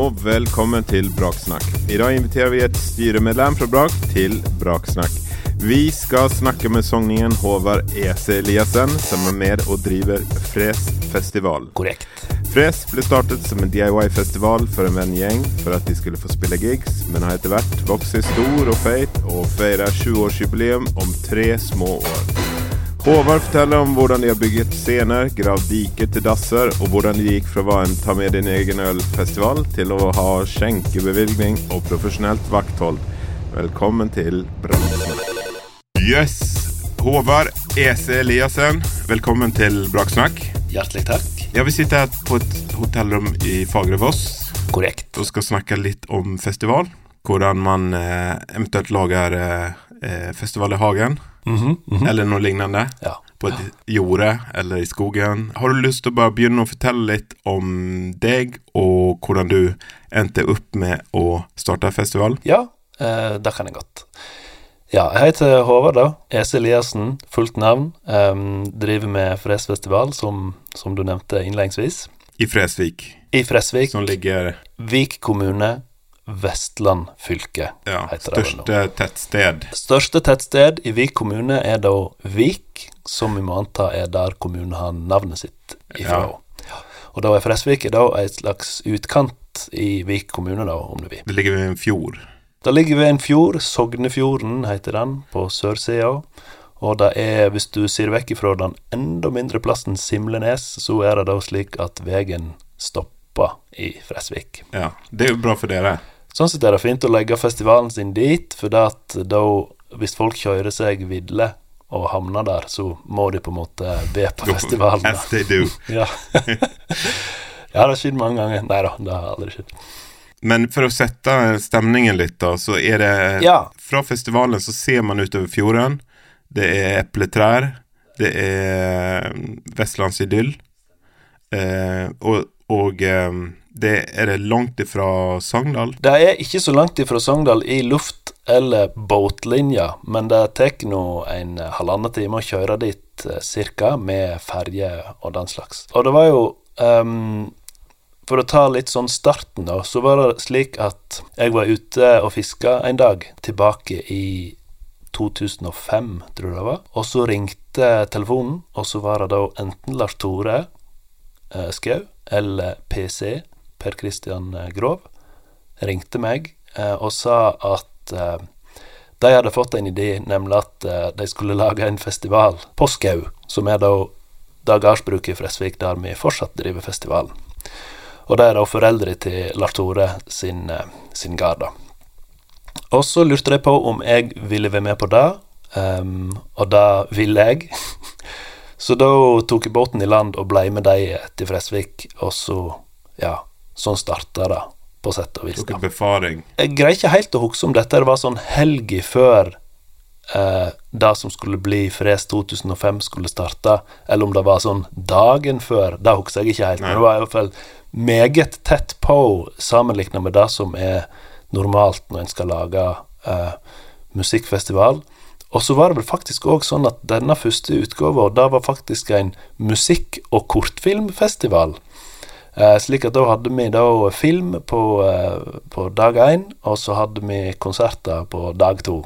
og velkommen til Braksnakk. I dag inviterer vi et styremedlem fra Brak til Braksnakk. Vi skal snakke med sogningen Håvard E.C. Eliassen, som er med og driver Fres festival. Korrekt. Fres ble startet som en DIY-festival for en vennegjeng for at de skulle få spille gigs, men har etter hvert vokst seg stor og feit og feirer 20-årsjubileum om tre små år. Håvard forteller om hvordan de har bygget scener, gravd diker til dasser, og hvordan det gikk fra å være en ta med din egen øl-festival til å ha skjenkebevilgning og profesjonelt vakthold. Velkommen til Braksnakk. Yes! Håvard E.C. Eliassen, velkommen til Braksnakk. Hjertelig takk. Ja, vi sitter her på et hotellrom i Fagerfoss Korrekt. og skal snakke litt om festival. Hvordan man eh, eventuelt lager eh, eh, festival i hagen, Mhm, -hmm. eller noe lignende. Ja. På et jorde eller i skogen. Har du lyst til å bare begynne å fortelle litt om deg, og hvordan du endte opp med å starte festival? ja, eh, det kan jeg godt. Ja, jeg heter Håvard, da. Ese Eliassen, fullt navn. Um, driver med Fresfestival, som, som du nevnte innledningsvis. I Fresvik, I Fresvik, som ligger Vik kommune, Vestland fylke. ja, Heter det nå. største tettsted. Største tettsted i Vik kommune er da Vik, som vi må anta er der kommunen har navnet sitt ifra. Ja. Og da er Fresvik er da et slags utkant i Vik kommune, da, om du vil. Det ligger ved en fjord. Det ligger ved en fjord, Sognefjorden heter den, på sørsida. Og det er, hvis du ser vekk ifra den enda mindre plassen Simlenes, så er det da slik at veien stopper i Fresvik. Ja, det er jo bra for dere. Sånn sett er det fint å legge festivalen sin dit, for at da, hvis folk kjører seg ville og havner der, så må de på en måte be på festivalen. As they do. Ja. ja, det har skjedd mange ganger. Nei da, det har aldri skjedd. Men for å sette stemningen litt, da, så er det Ja. Fra festivalen så ser man utover fjorden. Det er epletrær. Det er vestlandsidyll. Eh, og og eh, det er det langt ifra Sogndal. Det er ikke så langt ifra Sogndal i luft- eller båtlinja, men det tar nå en halvannen time å kjøre dit eh, cirka, med ferje og den slags. Og det var jo um, For å ta litt sånn starten, da, så var det slik at jeg var ute og fiska en dag, tilbake i 2005, tror jeg det var. Og så ringte telefonen, og så var det da enten Lars Tore eh, Skau eller PC, Per Christian eh, Grov, ringte meg eh, og sa at eh, de hadde fått en idé, nemlig at de skulle lage en festival på Skau, som er da da gardsbruket i Fresvik, der vi fortsatt driver festivalen. Og det er da foreldre til Lars Tore sin, sin gard, da. Og så lurte de på om jeg ville være med på det, um, og det ville jeg. Så da tok jeg båten i land og ble med de til Fresvik, og så, ja, sånn starta det, på sett og vis. En befaring. Jeg greier ikke helt å huske om dette det var sånn helga før eh, det som skulle bli Fres 2005 skulle starte, eller om det var sånn dagen før. Det husker jeg ikke helt, men det var i hvert fall meget tett på sammenligna med det som er normalt når en skal lage eh, musikkfestival. Og så var det vel faktisk òg sånn at denne første utgava, det var faktisk en musikk- og kortfilmfestival. Eh, slik at da hadde vi da film på, eh, på dag én, og så hadde vi konserter på dag to.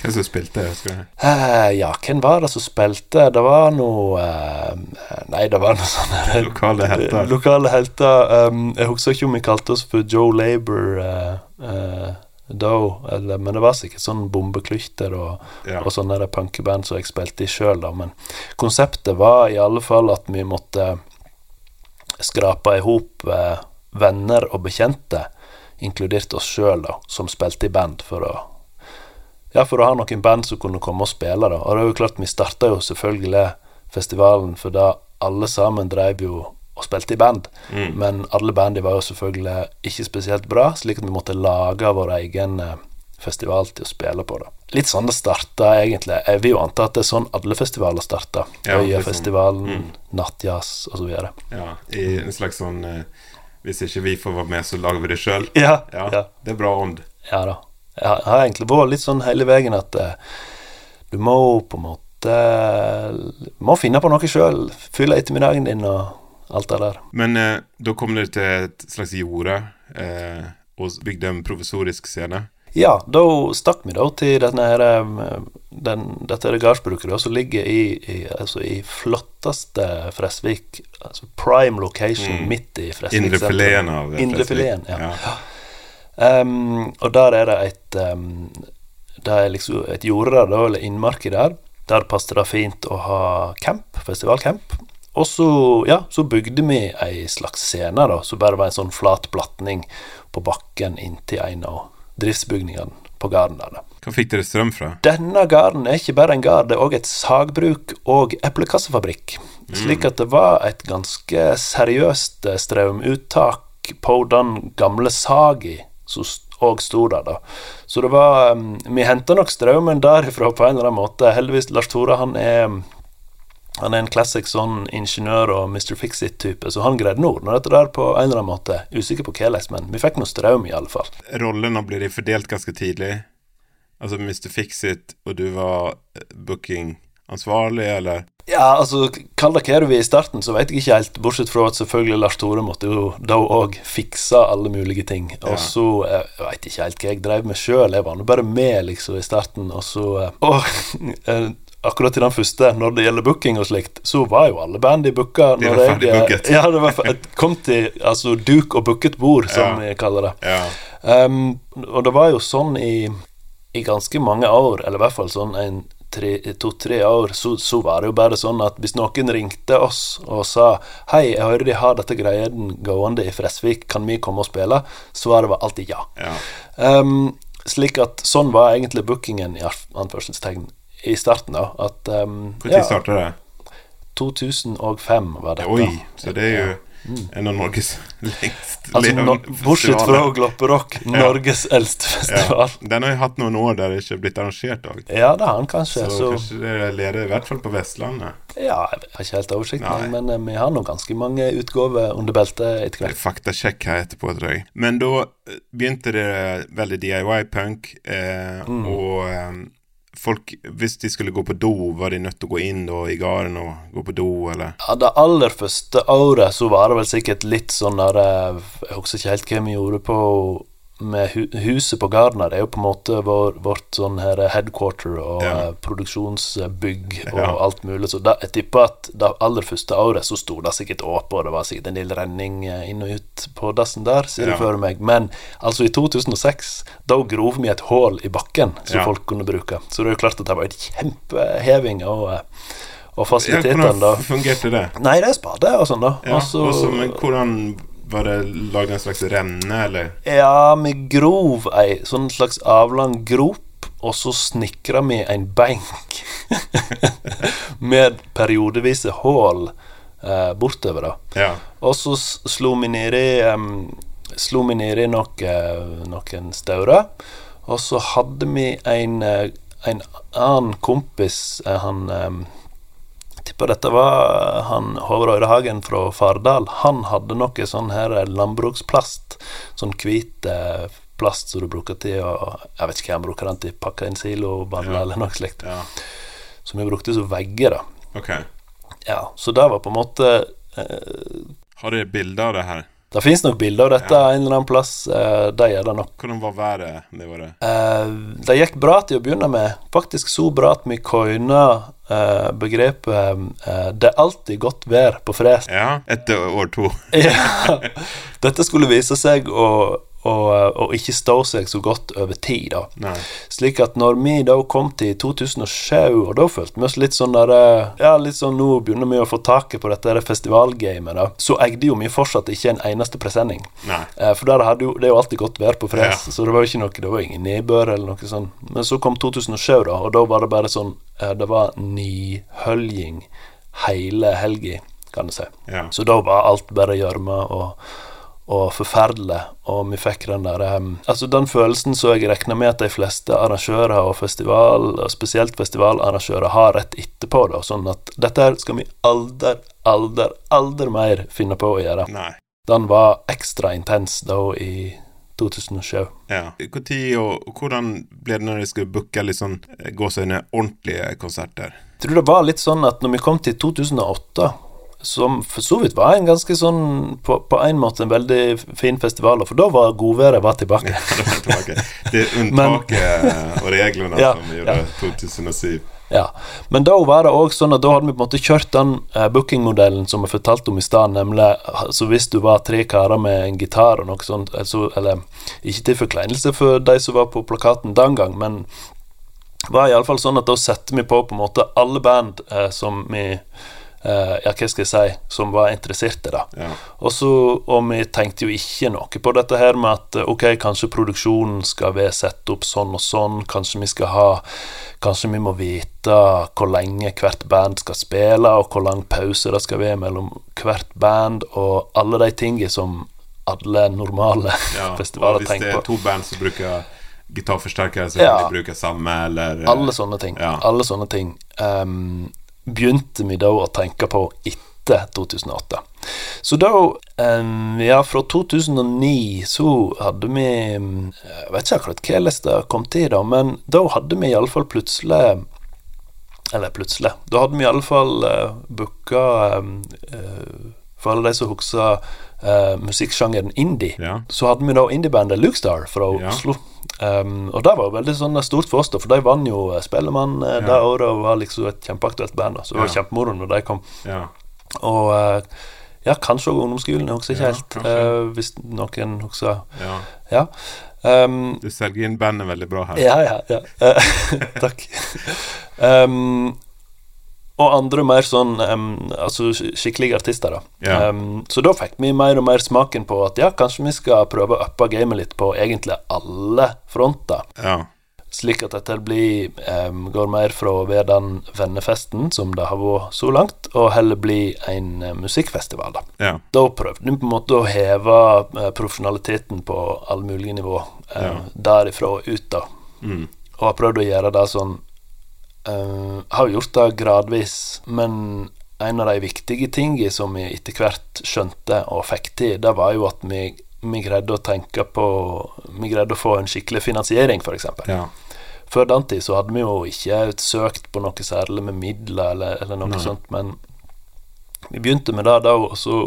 Hvem som spilte? Husker du? Eh, ja, hvem var det som spilte? Det var noe eh, Nei, det var noe sånn Lokale helter. Lokale helter. Um, jeg husker ikke om vi kalte oss for Joe Labour uh, uh, da, eller, men det var sikkert sånn bombeklytter og, Ja. og sånne punkeband som jeg spilte i sjøl, da. Men konseptet var i alle fall at vi måtte skrape i hop eh, venner og bekjente, inkludert oss sjøl, som spilte i band, for å ja, for å ha noen band som kunne komme og spille, da. Og det er jo klart, vi starta jo selvfølgelig festivalen for da alle sammen drev jo og spilte i band. Mm. Men alle bandene var jo selvfølgelig ikke spesielt bra, slik at vi måtte lage vår egen eh, festival til å spille på. da. Litt sånn det starta, egentlig. Jeg vil jo anta at det er sånn alle festivaler starta. Ja, Øyafestivalen, sånn. Øyafestivalen, Mm. Nattjazz osv. Ja, I en slags sånn eh, Hvis ikke vi får være med, så lager vi det sjøl. Ja, Ja, ja. det er bra ånd. Ja da. Jeg har- egentlig vært litt sånn hele veien at eh, du må på en måte Må finne på noe sjøl. Fylle ettermiddagen din og alt det der. Men eh, da kom dere til et slags jorde. eh, og bygde en provisorisk scene. Ja, da stakk vi da til denne her, eh, den, dette gardsbruket som ligger i, i, altså i flotteste Fresvik. Altså prime location Mm. midt i Fresvik. Indre sentrum. av eh, Fresvik. Indrefileten, ja. ja. Um, og der er det et um, Det er liksom et jorde der, eller innmarki der. Der passet det fint å ha camp, festivalcamp. Og så, ja, så bygde vi ei slags scene, da, som bare var en sånn flat platning på bakken inntil en av driftsbygningene på gården der. Hvor fikk dere strøm fra? Denne gården er ikke bare en gard, det er òg et sagbruk og eplekassefabrikk. Slik at det var et ganske seriøst eh, strømuttak på den gamle saga som òg sto der, da. Så det var um, Vi henta nok strømmen derifra på en eller annen måte. Heldigvis, Lars Tore, han er han er en classic sånn ingeniør og Mr. Fix-It-type, så han greide nå når dette der på en eller annen måte. Usikker på hvordan, men vi fikk noe strøm, i alle fall. Rollene ble de fordelt ganske tidlig? Altså Mr. Fix-It, og du var eh, bookingansvarlig, eller? Ja, altså, kall det hva du vil i starten, så vet jeg ikke helt, bortsett fra at selvfølgelig Lars Tore måtte jo da òg fikse alle mulige ting. Og så ja. Jeg veit ikke helt hva jeg drev med sjøl, jeg var nå bare med, liksom, i starten, og så eh, Og eh, akkurat i den første, når det gjelder booking og slikt, så var jo alle band i booka. De var ferdig eh, booket. Ja, det var kom til altså duk og booket bord, som Ja. vi kaller det. Ja. Um, og det var jo sånn i, i ganske mange år, eller i hvert fall sånn en to-tre år, så, så var det jo bare sånn at hvis noen ringte oss og sa Hei, jeg hører de har dette greien gående i Fresvik, kan vi komme og spille? Svaret var alltid ja. ja. Um, slik at sånn var egentlig bookingen i anførselstegn i starten, da. At um, Når ja. starta det? 2005 var dette. Oi, så det er jo en av Norges lengst Altså, no, bortsett fra. Glopperock, Norges eldste festival. Ja. Den har jo hatt noen år der det ikke er blitt arrangert òg. Ja, det har han kanskje. Så, Så, kanskje det leder i hvert fall på Vestlandet. ja, jeg har ikke helt oversikt, Nei. men eh, vi har nå ganske mange utgaver under beltet etter hvert. Faktasjekk her etterpå, tror jeg. Men da eh, begynte det veldig DIY-punk, eh, Mm. og eh, folk Hvis de skulle gå på do, var de nødt til å gå inn da i gården og gå på do, eller? Ja, Det aller første året så var det vel sikkert litt sånn der eh, Jeg husker ikke helt hva vi gjorde på med huset på Gardner. Er jo på en måte vår, vårt sånn her headquarter og Ja. produksjonsbygg og Ja. alt mulig. Så da, jeg tipper at det aller første året så sto det sikkert åpent, og det var sikkert en del renning eh, inn og ut på dassen der, ser jeg Ja. for meg. Men altså, i 2006, da grov vi et hull i bakken som folk kunne bruke. Så det er jo klart at det var et kjempeheving og, eh, og fasilitetene da. hvordan fungerte det? Nei, det er spade og sånn, da. Ja, Og så- også, men hvordan Var det lagd en slags renne, eller? Ja, vi grov ei sånn slags avlang grop, og så snikra vi en benk med periodevise hull eh, bortover, da. Ja. Og så slo vi nedi um, Slo vi nedi noe, noen staurer, og så hadde vi en, eh, en annen kompis, eh, han um, tipper dette var han Håvard Øyrehagen fra Fardal. Han hadde noe sånn her landbruksplast. Sånn hvit eh, plast som du bruker til å Jeg vet ikke hva han bruker den til, pakke inn siloballer Ja. eller noe slikt. ja. Som vi brukte som vegger, da. Okay. Ja, så det var på en måte eh, Har du bilde av det her? Det fins nok bilder av dette en eller annen plass. Eh, det gjør det nok. Hvordan var været det året? Eh, det gikk bra til å begynne med. Faktisk så bra at vi coina eh, begrepet 'det er alltid godt vær på Fres'. Ja, etter år to. Ja. Dette skulle vise seg å, å, og, ikke stå seg så godt over tid, da. Nei. Slik at når vi da kom til 2007, og da følte vi oss litt sånn der eh, Ja, litt sånn nå begynner vi å få taket på dette her festivalgamet, da. Så eide jo vi fortsatt ikke en eneste presenning. Eh, For der hadde jo, det er jo alltid godt vær på Fres, Ja. så det var jo ikke noe Det var ingen nedbør eller noe sånt. Men så kom 2007, da, og da var det bare sånn eh, Det var nihøljing hele helga, kan du si. Ja. Så da var alt bare gjørme og, og forferdelig, og vi fikk den der um, Altså den følelsen som jeg regner med at de fleste arrangører og festival, og spesielt festivalarrangører, har rett etterpå, da, sånn at dette her skal vi aldri, aldri, aldri mer finne på å gjøre. Nei. Den var ekstra intens da i 2007. Ja. Og, og hvordan ble det når dere skulle booke litt sånn eh, gåseøyne ordentlige konserter? Jeg tror det var litt sånn at når vi kom til 2008, som for så vidt var en ganske sånn på, på en måte en veldig fin festival, for da var godværet var tilbake. det er unntaket og reglene ja, som gjorde ja. 2007. Ja, Men da var det også sånn at da hadde vi på en måte kjørt den eh, bookingmodellen som vi fortalte om i stad, nemlig altså hvis du var tre karer med en gitar og noe sånt, altså, eller ikke til forkleinelse for de som var på plakaten den gang, men var iallfall sånn at da setter vi på på en måte alle band eh, som vi ja, hva skal jeg si, som var interesserte, da. Ja. Og, så, og vi tenkte jo ikke noe på dette her med at ok, kanskje produksjonen skal være satt opp sånn og sånn, kanskje vi skal ha Kanskje vi må vite hvor lenge hvert band skal spille, og hvor lang pause det skal være mellom hvert band, og alle de tingene som alle normale ja, festivaler tenker på. Hvis det er to band som bruker gitarforsterkere, så kan de bruke samme, eller Alle sånne ting. Ja. Alle sånne ting. Um, begynte vi da å tenke på etter 2008. Så da, ja, fra 2009 så hadde vi Jeg vet ikke akkurat hvordan det kom til, da, men da hadde vi iallfall plutselig Eller plutselig. Da hadde vi iallfall uh, booka For alle de som husker uh, musikksjangeren indie, ja. så hadde vi da indiebandet Lukestar fra ja. Oslo. Um, og det var veldig sånn stort for oss, da, for de vant jo Spellemann uh, ja. det året og var liksom et kjempeaktuelt band. Da, så det var kjempemoro når de kom. Ja. Og uh, ja, kanskje òg ungdomsskolen, jeg husker ikke helt. Uh, hvis noen husker. Ja. Um, du selger inn bandet veldig bra her. Ja, ja. ja. takk. Um, og andre mer sånn um, Altså skikkelige artister, da. Yeah. Um, så da fikk vi mer og mer smaken på at ja, kanskje vi skal prøve å uppe gamet litt på egentlig alle fronter. Yeah. Slik at dette blir um, går mer fra å være den vennefesten som det har vært så langt, og heller bli en uh, musikkfestival. Da. yeah. da prøvde vi på en måte å heve uh, profesjonaliteten på alle mulige nivå, uh, derifra og ut, da. Mm. Og har prøvd å gjøre det sånn Uh, har gjort det gradvis, men en av de viktige tingene som vi etter hvert skjønte og fikk til, det var jo at vi, vi greide å tenke på Vi greide å få en skikkelig finansiering, f.eks. Ja. Før den tid så hadde vi jo ikke søkt på noe særlig med midler eller, eller noe Nei. sånt, men vi begynte med det da, og så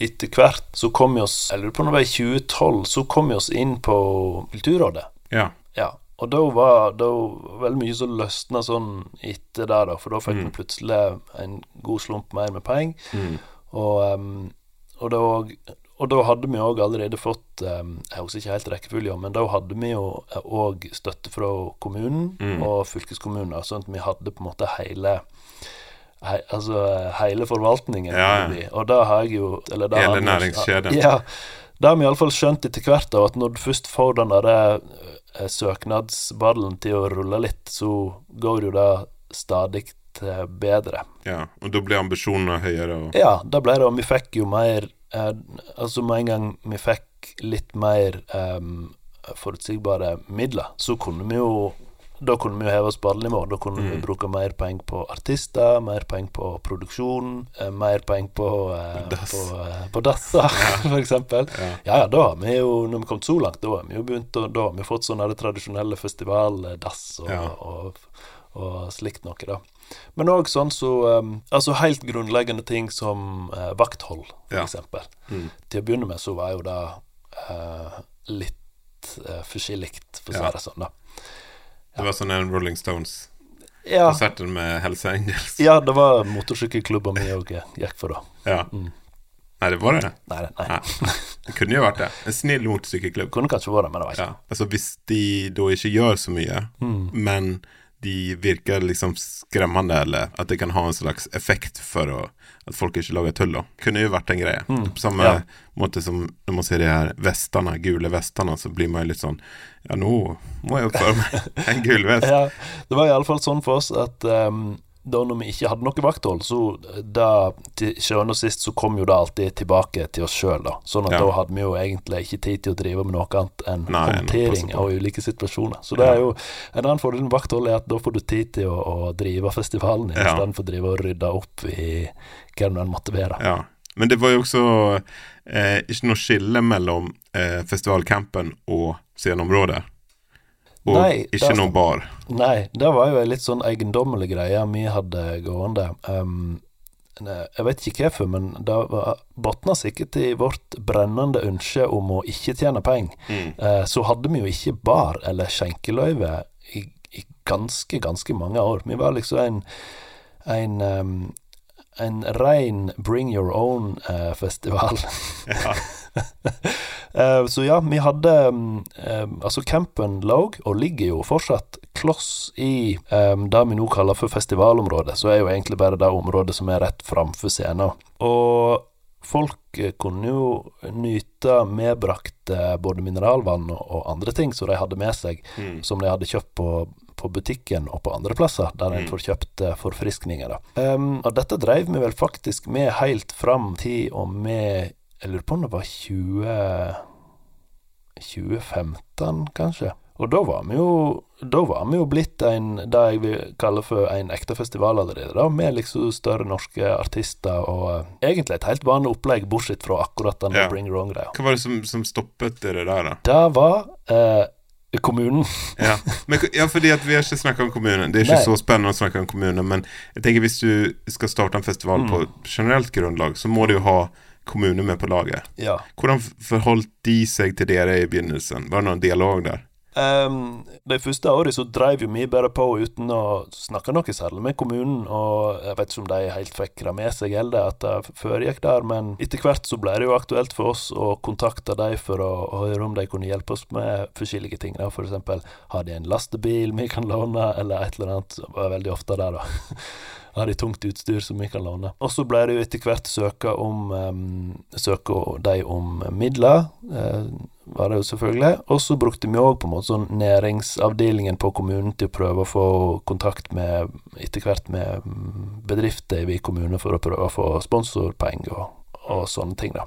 etter hvert så kom vi oss Jeg lurer på når det var i 2012, så kom vi oss inn på Kulturrådet. Ja. Og da var det veldig mye som løsna sånn etter det, da, for da fikk mm. vi plutselig en god slump mer med penger. Mm. Og, um, og, da, og, da hadde vi òg allerede fått um, Jeg husker ikke helt rekkefølgen, men da hadde vi jo òg støtte fra kommunen mm. og fylkeskommunen, sånn at vi hadde på en måte hele He, altså hele forvaltningen. Ja, ja. Og da har jeg jo Hele næringskjeden. Ja. Det har vi iallfall skjønt etter hvert, at når du først får den Eh, søknadsballen til å rulle litt, så går jo det stadig bedre. Ja, og da blir ambisjonene høyere? Og... Ja, da ble det, og vi fikk jo mer eh, Altså med en gang vi fikk litt mer eh, forutsigbare midler, så kunne vi jo da kunne vi jo heve oss på alle nivåer. Da kunne mm. vi bruke mer penger på artister, mer penger på produksjon, eh, mer penger på, eh, Dass. på, eh, på dasser, ja. f.eks. Ja. ja, da har vi jo, når vi kom så langt, da har vi jo begynt å, Da har vi fått sånne tradisjonelle festivaldass og, ja. og, og, slikt noe, da. Men òg sånn så um, Altså helt grunnleggende ting som uh, vakthold, f.eks. Ja. Mm. Til å begynne med så var jo det uh, litt uh, forskjellig, for å si det sånn, da. Det var sånn en Rolling Stones-konsert ja. med Helse Angels. Ja, det var motorsykkelklubben vi òg gikk for, da. Ja. Mm. Nei, det var det? Nei, nei. nei. Det kunne jo vært det. En snill motorsykkelklubb. Kunne kanskje vært det, men det var ikke. Ja. Altså, hvis de da ikke gjør så mye, mm. men de virker liksom skremmende, eller at det kan ha en slags effekt for å, at folk ikke lager tull. Da. Kunne jo vært en greie. Mm. På samme ja. måte som når man ser de her vestene, gule vestene, så blir man jo litt sånn Ja, nå må jeg oppføre meg en gul vest. ja, det var iallfall sånn for oss at um, da når vi ikke hadde noe vakthold, så da til sjuende og sist så kom jo det alltid tilbake til oss sjøl, da. Sånn at ja. da hadde vi jo egentlig ikke tid til å drive med noe annet enn Nei, håndtering av ulike situasjoner. Så det er jo en annen fordel med vakthold er at da får du tid til å, å drive festivalen ja. istedenfor å drive og rydde opp i hva det måtte være. Ja. Men det var jo også eh, ikke noe skille mellom eh, festivalcampen og sceneområdet. Og nei, ikke noe bar. Nei, det var jo ei litt sånn eiendommelig greie vi hadde gående. Um, Jeg vet ikke hvorfor, men det botna sikkert i vårt brennende ønske om å ikke tjene penger. Mm. Eh, så hadde vi jo ikke bar eller skjenkeløyve i, i ganske, ganske mange år. Vi var liksom en, en um, en rein bring your own-festival. Ja. Eh, så ja, vi hadde um, um, Altså, campen lå, og ligger jo fortsatt, kloss i um, det vi nå kaller for festivalområdet. Så er jo egentlig bare det området som er rett framfor scenen. Og folk eh, kunne jo nyte medbrakte både mineralvann og, andre ting som de hadde med seg, Mm. som de hadde kjøpt på, på butikken og på andre plasser, der en Mm. får kjøpt eh, forfriskninger. Da. Um, og dette dreiv vi vel faktisk med helt fram til og med Jeg lurer på om det var 20 2015, kanskje. Og da var vi jo Da var vi jo blitt en det jeg vil kalle for en ekte festival allerede, da, med liksom større norske artister og uh, egentlig et helt vanlig opplegg, bortsett fra akkurat den Ja. Bring Your Own-greia. Hva var det som, som stoppet dere der, da? Det var uh, kommunen. Ja. Men, ja, fordi at vi har ikke snakket om kommunen. Det er ikke Nei. så spennende å snakke om kommunen, men jeg tenker hvis du skal starte en festival på Mm. generelt grunnlag, så må du jo ha kommunen med på laget. Ja. Hvordan forholdt de seg til dere i begynnelsen? Var det noen dialog der? Um, de første årene så dreiv jo vi bare på uten å snakke noe særlig med kommunen, og jeg vet ikke om de helt fikk det med seg eller at det foregikk der, men etter hvert så ble det jo aktuelt for oss å kontakte de for å, å høre om de kunne hjelpe oss med forskjellige ting. Da. For eksempel har de en lastebil vi kan låne, eller et eller annet. Det var veldig ofte det, da. De tungt utstyr som vi kan låne. Og så ble det jo etter hvert søka om um, Søka de om midler, eh, var det jo selvfølgelig. Og så brukte vi òg på en måte sånn næringsavdelingen på kommunen til å prøve å få kontakt med etter hvert med bedrifter i kommunen for å prøve å få sponsorpenger og, og sånne ting, da.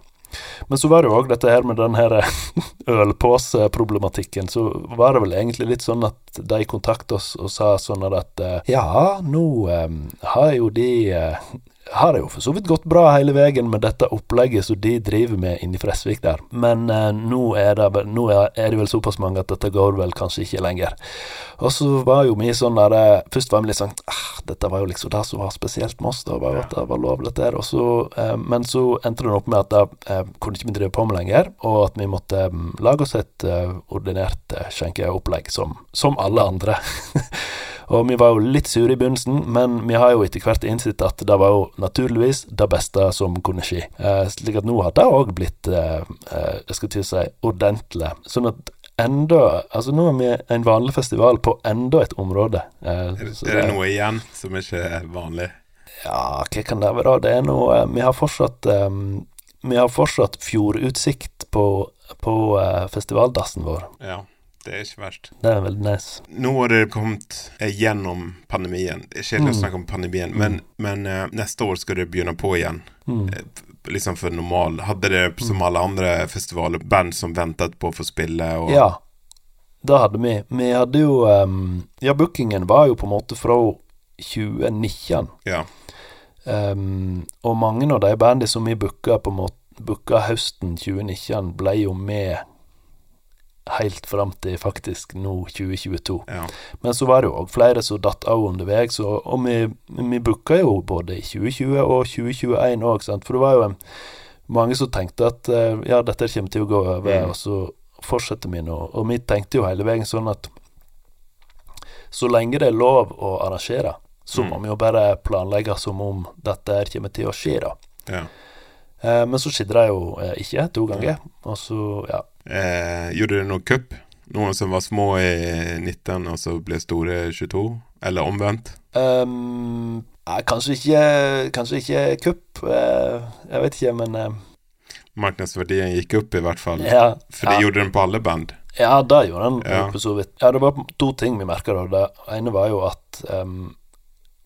Men så var det jo òg dette her med den her ølpåseproblematikken. Så var det vel egentlig litt sånn at de kontakta oss og sa sånn at eh, Ja, nå eh, har jo de eh, har det jo for så vidt gått bra hele veien med dette opplegget som de driver med inni Fresvik der. Men eh, nå, er det, nå er, det vel såpass mange at dette går vel kanskje ikke lenger. Og så var jo vi sånn der eh, Først var vi litt sånn ah, Dette var jo liksom det som var spesielt med oss, da, var jo at det var lovlig der. Og eh, men så endte det opp med at det eh, kunne ikke vi drive på med lenger, og at vi måtte mm, lage oss et eh, ordinært eh, skjenkeopplegg som, som alle andre. Og vi var jo litt sure i begynnelsen, men vi har jo etter hvert innsett at det var jo naturligvis det beste som kunne skje. Eh, slik at nå har det òg blitt, eh, eh, jeg skal til å si, ordentlig. Sånn at enda Altså nå er vi en vanlig festival på enda et område. Eh, Er, det, er det noe igjen som ikke er vanlig? Ja, hva kan det være? Det er noe eh, Vi har fortsatt um, Vi har fortsatt fjordutsikt på, på uh, festivaldassen vår. Ja, det er ikke verst. Det er veldig nice. Nå har dere kommet eh, gjennom pandemien. Det kjedelig å Mm. snakke om pandemien, men, men uh, neste år skal dere begynne på igjen. Mm. Eh, Liksom for normal. Hadde dere som alle andre festivaler band som ventet på å få spille? Og, Ja, det hadde vi. Vi hadde jo um, Ja, bookingen var jo på en måte fra 2019. Ja. Um, og mange av de bandene som vi Booka høsten 2019, ble jo med helt fram til faktisk nå 2022. ja. Men så var det jo òg flere som datt av underveis, og, vi, vi booka jo både i 2020 og 2021 òg, for det var jo en, mange som tenkte at eh, ja, dette kommer til å gå over, Mm. og så fortsetter vi nå. Og vi tenkte jo hele veien sånn at så lenge det er lov å arrangere, så Mm. må vi jo bare planlegge som om dette kommer til å skje, da. ja. Eh, men så skjedde det jo eh, ikke to ganger, og så, ja. Eh, gjorde du noen kupp? Noen som var små i 19 og så ble store i 22? Eller omvendt? Um, ja, kanskje ikke Kanskje ikke kupp. eh, jeg vet ikke, men eh, Marknadsverdien gikk opp i hvert fall. ja, For det ja, gjorde den på alle band. ja, det gjorde den Ja. for så vidt. Ja, det var to ting vi merka. Det ene var jo at um,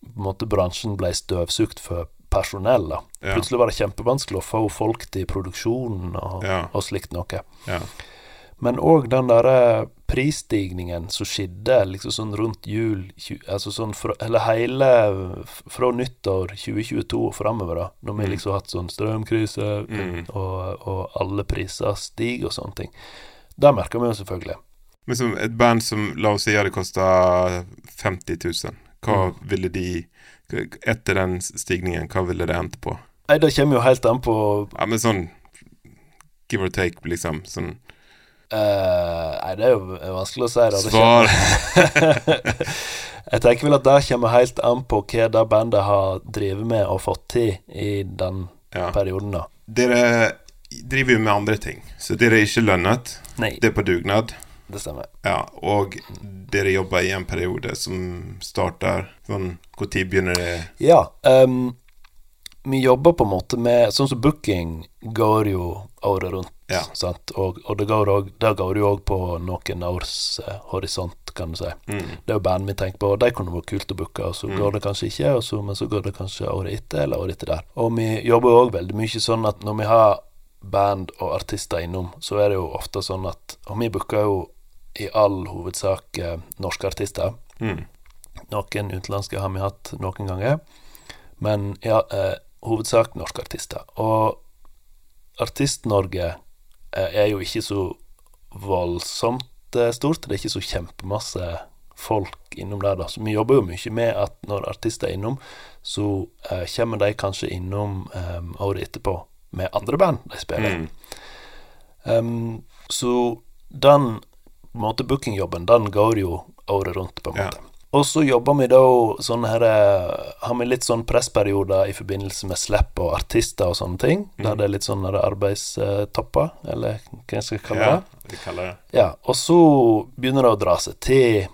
på en måte bransjen ble støvsugd for personell. da. Plutselig var det kjempevanskelig å få folk til produksjonen og, og slikt noe. Ja. Men òg den derre prisstigningen som skjedde liksom sånn rundt jul Altså sånn fra, Eller hele fra nyttår 2022 og framover, da. Når vi Mm. liksom har hatt sånn strømkrise, Mm. og, og alle priser stiger og sånne ting. Det merker vi jo selvfølgelig. Men som et band som la oss si hadde kosta 50 000, hva Mm. ville de Etter den stigningen, hva ville det endt på? Nei, det kommer jo helt an på Ja, men sånn give or take, liksom. Sånn Uh, Nei, det er jo vanskelig å si. Det svar. Jeg tenker vel at det kommer helt an på hva det bandet har drevet med og fått til i den Ja. perioden, da. Dere driver jo med andre ting, så dere er ikke lønnet. Nei, Det er på dugnad. Det stemmer. Ja, og dere jobber i en periode som starter sånn Når begynner det? Ja. Um, vi jobber på en måte med Sånn som booking går jo året rundt. Ja. Og, og det går òg Der går jo òg på noen års eh, horisont, kan du si. Mm. Det er jo band vi tenker på, og de kunne vært kult å booke, og så Mm. går det kanskje ikke, så, men så går det kanskje året etter, eller året etter der. Og vi jobber jo òg veldig mye sånn at når vi har band og artister innom, så er det jo ofte sånn at Og vi booker jo i all hovedsak eh, norske artister. Mm. Noen utenlandske har vi hatt noen ganger, men ja, eh, hovedsak norske artister. Og Artist-Norge eh, er jo ikke så voldsomt eh, stort. Det er ikke så kjempemasse folk innom der, da. Så vi jobber jo mye med at når artister er innom, så eh, kommer de kanskje innom eh, året etterpå med andre band de spiller. Mm. Um, så den på en måte bookingjobben, den går jo året rundt, på en Ja. måte. Og så jobber vi da sånn her eh, Har vi litt sånn pressperioder i forbindelse med slipp og artister og sånne ting. Der det er litt sånn arbeidstopper, eller hva jeg skal kalle Ja, det. vi kaller det. Ja, og så begynner det å dra seg til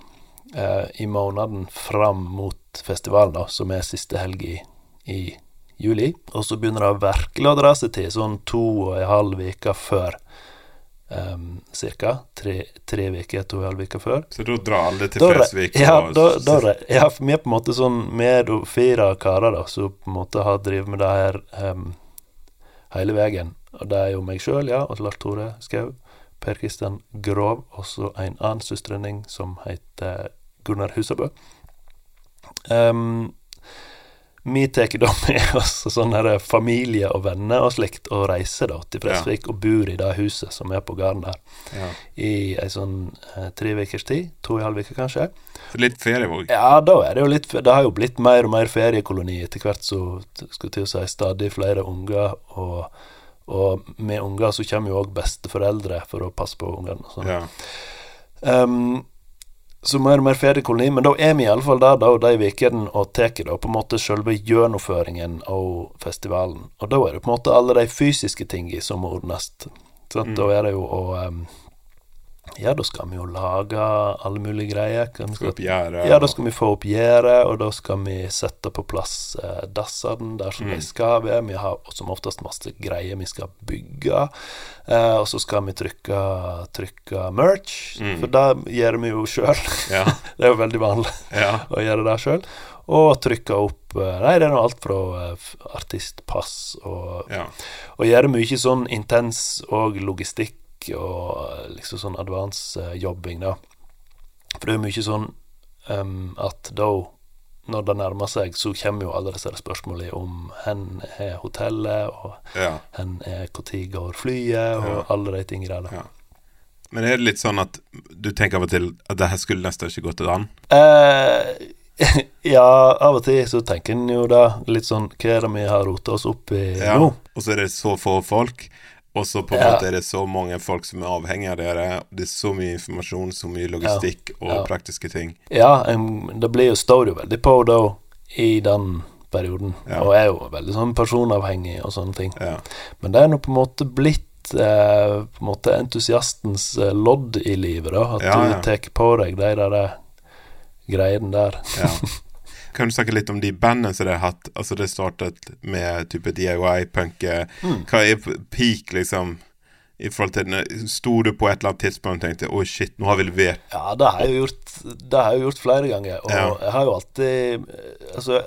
eh, i måneden fram mot festivalen, da, som er siste helg i, i juli. Og så begynner det virkelig å dra seg til sånn to og en halv uke før. Um, cirka. Tre, tre uker, to og en halv uke før. Så da drar alle til Fresvik? Ja, da, da, ja, vi er på en måte sånn Vi er fire karer da som på en måte har drevet med det her um, hele veien. Og det er jo meg sjøl, ja, og Lars Tore Skau, Per Kristian Grov, og så en annen søstrening som heter Gunnar Husabø. Um, vi tar da med oss sånn her familie og venner og slikt, og reiser da til Fresvik og bor i det huset som er på gården der, Ja. i ei sånn eh, tre ukers tid. To og en halv uke, kanskje. Litt litt ferievåg? Ja, da er det jo litt Det har jo blitt mer og mer feriekoloni etter hvert, så skulle til å si stadig flere unger. Og, og med unger så kommer jo òg besteforeldre for å passe på ungene. og sånn. Ja. Um, så mer og mer fedekoloni, men da er vi iallfall der da, de ukene og tar på en måte selve gjennomføringen av festivalen. Og da er det på en måte alle de fysiske tingene som må ordnes. Mm. Da er det jo å um, Ja, da skal vi jo lage alle mulige greier. Skal, opp gjerdet? ja, da skal vi få opp gjerdet, og da skal vi sette på plass eh, dassene der som Mm. de skal være. Vi har som oftest masse greier vi skal bygge. Eh, og så skal vi trykke, trykke merch, Mm. for det gjør vi jo sjøl. Ja. det er jo veldig vanlig ja. å gjøre det sjøl. Og trykke opp eh, Nei, det er nå alt fra eh, artistpass og ja. og gjøre mye sånn intens og logistikk og liksom sånn advance eh, jobbing, da. For det er mye sånn um, at da, når det nærmer seg, så kommer jo alle disse spørsmålene om hen er hotellet, og ja. hen er når går flyet, og Ja. alle de tingene der. Ja. Men er det litt sånn at du tenker av og til at det her skulle nesten ikke gått an? Eh, ja, av og til så tenker en jo det. Litt sånn Hva er det vi har rota oss opp i Ja. nå? Og så er det så få folk, og så på en måte er det så mange folk som er avhengig av dere. Det er så mye informasjon, så mye logistikk og Ja. praktiske ting. Ja, det blir jo, står jo veldig på da i den perioden, og er jo veldig sånn personavhengig og sånne ting. Ja. Men det er nå på en måte blitt eh, på en måte entusiastens eh, lodd i livet, da. At Ja, ja. du tar på deg de der eh, greiene der. ja. Kan du snakke litt om de bandene som dere har hatt? Altså Det startet med type DIY-punke. Mm. Hva er peak, liksom? I forhold til når- Sto du på et eller annet tidspunkt og tenkte oi, shit, nå har vi levert? Ja, det har jeg jo gjort, det har jeg gjort flere ganger. Og Ja. jeg har jo alltid eh, Altså,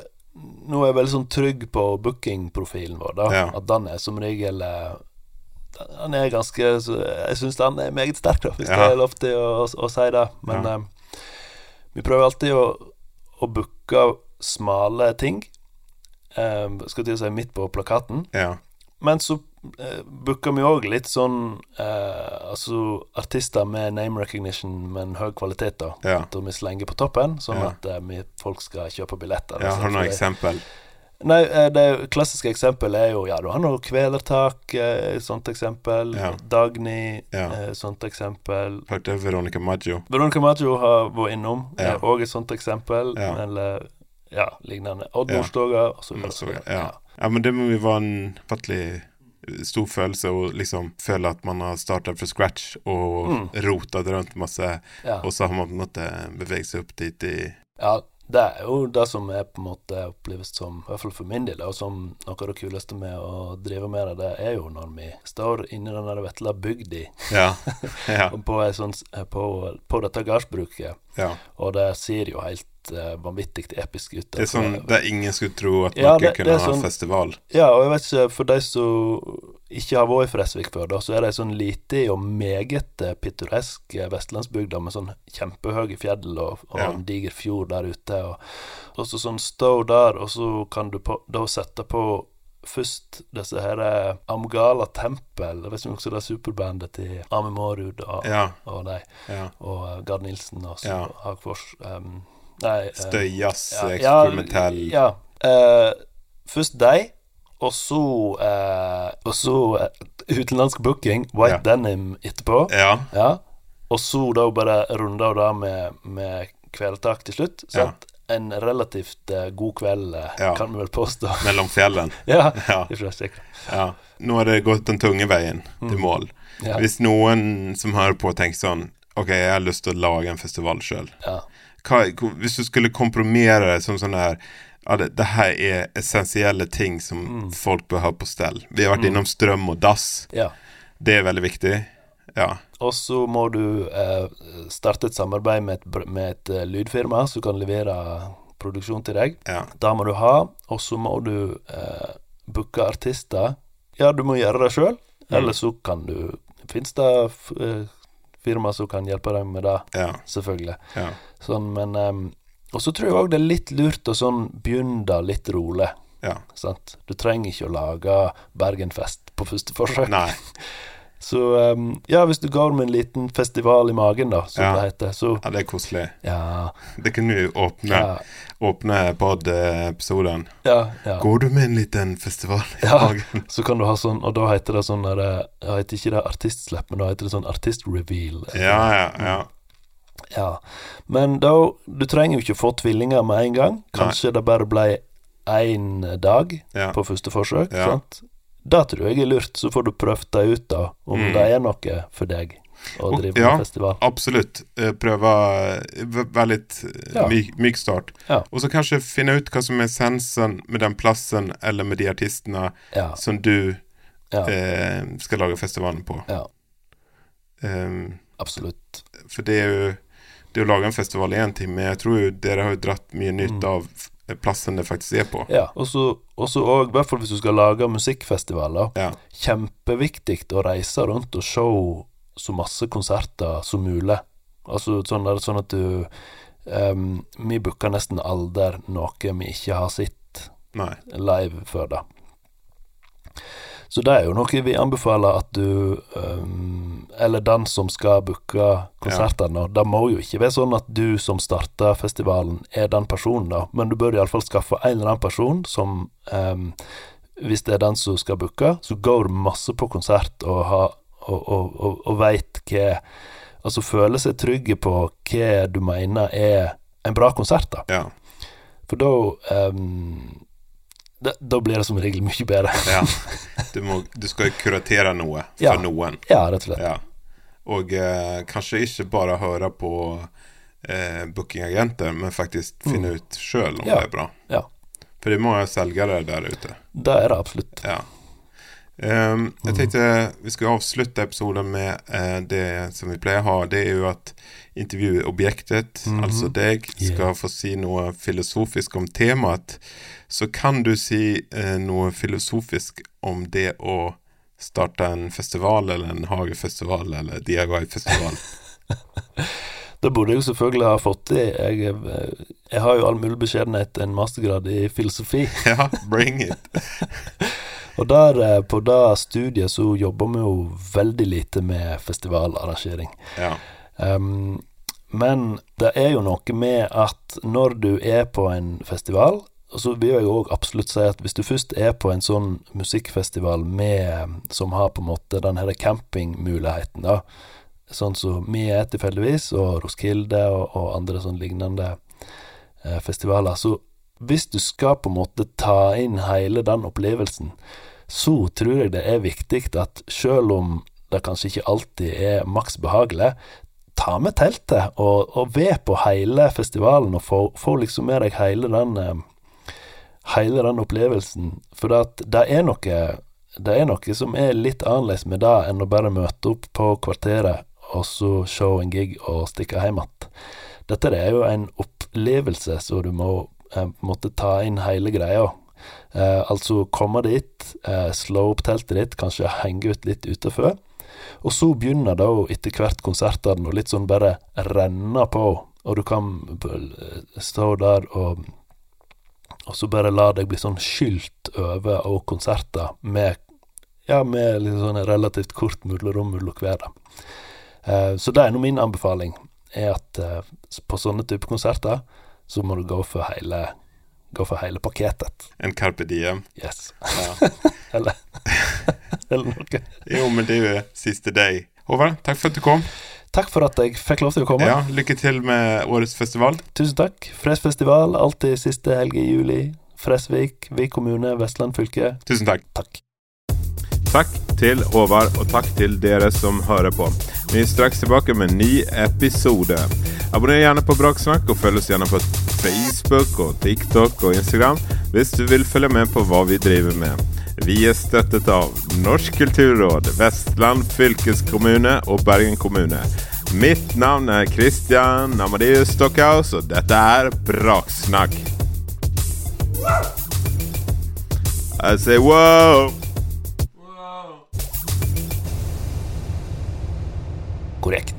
nå er jeg veldig sånn trygg på bookingprofilen vår, da. Ja. At den er som regel eh, Den er ganske så Jeg syns den er meget sterk, da, hvis Ja. det er lov til å, å, si det. Men Ja. eh, vi prøver alltid å, å booke smale ting. Eh, skal til å si midt på plakaten. Ja. Men så eh, booker vi òg litt sånn eh, Altså artister med name recognition, men høy kvalitet, da. Ja. At vi slenger på toppen, sånn Ja. at eh, vi, folk skal kjøpe billetter. Ja, altså, har du noe noen det- eksempel? Nei, eh, det klassiske eksempelet er jo Ja, du har noe Kvelertak, eh, sånt eksempel. Ja. Dagny, Ja. eh, sånt eksempel. Hørte Veronica Maggio. Veronica Maggio har vært innom, Ja. eh, òg et sånt eksempel. Ja. Eller ja, lignende. Odd. Nordstoga, så, ja. ja, men det må jo være en fattelig stor følelse å liksom føle at man har startet fra scratch og Mm. rotet rundt masse, og så har man på en måte beveget seg opp dit i Ja, det er jo det som er på en måte oppleves som, i hvert fall for min del, og som noe av det kuleste med å drive med det, det er jo når vi står inni den der vesle bygda Ja. ja. på, sånn, på, på dette gardsbruket, ja. og det ser jo helt eh, vanvittig episk ut. Det er sånn det er ingen skulle tro at Ja, noen det- kunne er ha sånn- festival. Ja, og jeg vet ikke, for de som ikke har vært i Fresvik før, da, så er det ei sånn lite og meget eh, pittoresk Vestlandsbygd vestlandsbygda med sånn kjempehøye fjell og, og Ja. en diger fjord der ute. Og, og så sånn stå der, og så kan du på, da sette på først disse her eh, Amgala Tempel, jeg vet ikke om det er superbandet til Ami Mårud og, Ja. og de, ja. og eh, Gard Nilsen og Ja. Hagfors. Um, eh, Støyjazz, ja, eksperimentell Ja. ja. Eh, først deg, og så eh, Og så eh, utenlandsk booking, White. Denim etterpå. Ja. Ja. Og så da bare runder det med, med kvelertak til slutt. Sant? En relativt uh, god kveld, uh, Ja. kan vi vel påstå. Mellom fjellen. ja, Ja. ja. Nå har det gått den tunge veien til mål. Mm. Hvis noen som hører på, tenker sånn Ok, jeg har lyst til å lage en festival sjøl. ja. Hvis du skulle komprimere det som sånn her ja, det, det her er essensielle ting som Mm. folk bør ha på stell. Vi har vært innom strøm og dass. ja. Det er veldig viktig. Ja. Og så må du eh, starte et samarbeid med et, med et uh, lydfirma som kan levere produksjon til deg. ja. Det må du ha, og så må du eh, booke artister. Ja, du må gjøre det sjøl, Mm. eller så kan du Fins det eh, firma som kan hjelpe deg med det, Ja. selvfølgelig. ja. Sånn, men um, Og så tror jeg òg det er litt lurt å sånn begynne litt rolig. ja. Du trenger ikke å lage Bergenfest på første forsøk. Nei. Så um, ja, hvis du går med en liten festival i magen, da, som Ja. det heter, så Ja, det er koselig. ja, Det kunne vi åpne, ja, åpne pod-episoden. ja, ja. Går du med en liten festival i Ja. magen? Så kan du ha sånn, og da heter det sånn der, Jeg heter ikke det artistslipp, men da heter det sånn artist-reveal. Ja, ja, ja. Ja. Men da Du trenger jo ikke få tvillinger med en gang. Kanskje det bare ble én dag ja. på første forsøk. Sant? Det tror jeg er lurt. Så får du prøvd det ut, da, om Mm. det er noe for deg å drive ja. med festival. Absolutt. Prøve Være eh, v- väldigt eh, Ja. myk, myk start. Ja. Og så kanskje finne ut hva som er essensen med den plassen eller med de artistene Ja. som du ja. eh, skal lage festivalen på. Ja. Ehm, Absolutt. For det er jo det å lage en festival i en ting, men jag tror jo dere har jo dratt mye nytt Mm. av platsen det faktisk er på. Ja. Og så òg, i hvert fall hvis du skal lage musikkfestivaler, Ja, kjempeviktig å reise rundt og se så masse konserter som mulig. Altså sånn, sånn at du um, Vi booker nesten aldri noe vi ikke har sett live før da. Så det er jo noe vi anbefaler at du um, Eller den som skal booke konsertene. Det må jo ikke være sånn at du som starter festivalen, er den personen, da. Men du bør iallfall skaffe en eller annen person som um, Hvis det er den som skal booke, så går masse på konsert og, ha, og, og, og, og veit hva Altså føler seg trygge på hva du mener er en bra konsert, da. Ja, For da ehm, da, blir det som regel mye bedre. ja. Du, må, du skal kuratere noe for Ja. noen. ja, rett og slett. Ja. Og eh, kanskje ikke bare høre på eh, bookingagenter, men faktisk finne ut sjøl om Mm. Ja. det er bra. Ja. For det er mange selgere der ute. Det er det absolutt. Ja. Um, jeg Mm. tenkte vi skulle avslutte episoden med uh, det som vi pleier å ha. Det er jo at intervjuobjektet, Mhm. altså deg, skal Yeah. få si noe filosofisk om temaet. Så kan du si eh, noe filosofisk om det å starte en festival, eller en hagefestival, eller DIY-festival? Det burde jeg jo selvfølgelig ha fått til. Jeg, eh, jeg har jo all mulig beskjedenhet en mastergrad i filosofi. ja, bring it. Og der, eh, på det studiet så jobber vi jo veldig lite med festivalarrangering. Ja. Um, men det er jo noe med at når du er på en festival, og så vil jeg òg absolutt si at hvis du først er på en sånn musikkfestival med, som har på en måte den her campingmuligheten, da, sånn som vi er tilfeldigvis, og Roskilde og, og andre sånn lignende eh, festivaler, så hvis du skal på en måte ta inn hele den opplevelsen, så tror jeg det er viktig at selv om det kanskje ikke alltid er maks behagelig, ta med teltet og, og ved på hele festivalen og få, få liksom med deg hele den eh, hele den opplevelsen. For det, er noe det er noe som er litt annerledes med det enn å bare møte opp på kvarteret og så se en gig og stikke hjem igjen. Dette er jo en opplevelse så du må eh, måtte ta inn hele greia. Eh, altså komme dit, eh, slå opp teltet ditt, kanskje henge ut litt utenfor. Og så begynner da etter hvert konsertene å litt sånn bare renne på, og du kan eh, stå der og og så bare la deg bli sånn skylt over av konserter med, ja, med litt sånn relativt kort mellomrom mellom hver. Eh, så det er nå min anbefaling, er at eh, på sånne type konserter så må du gå for hele, gå for hele paketet. En Carpe Diem. Yes. Ja. eller, eller noe. Jo, men det er jo siste day. Håvard, takk for at du kom. Takk for at jeg fikk lov til å komme. Ja, Lykke til med årets festival. Tusen takk. Fresfestival alltid siste helg i juli. Fresvik, Vik kommune, Vestland fylke. Tusen takk. Takk. Takk til Håvard, og takk til dere som hører på. Vi er straks tilbake med en ny episode. Abonner gjerne på Braksnakk, og følg oss gjerne på Facebook, og TikTok og Instagram hvis du vil følge med på hva vi driver med. Vi er støttet av Norsk kulturråd, Vestland fylkeskommune og Bergen kommune. Mitt navn er Christian Amadeus Stockhaus, og dette er Braksnakk. I say wow! Korrekt.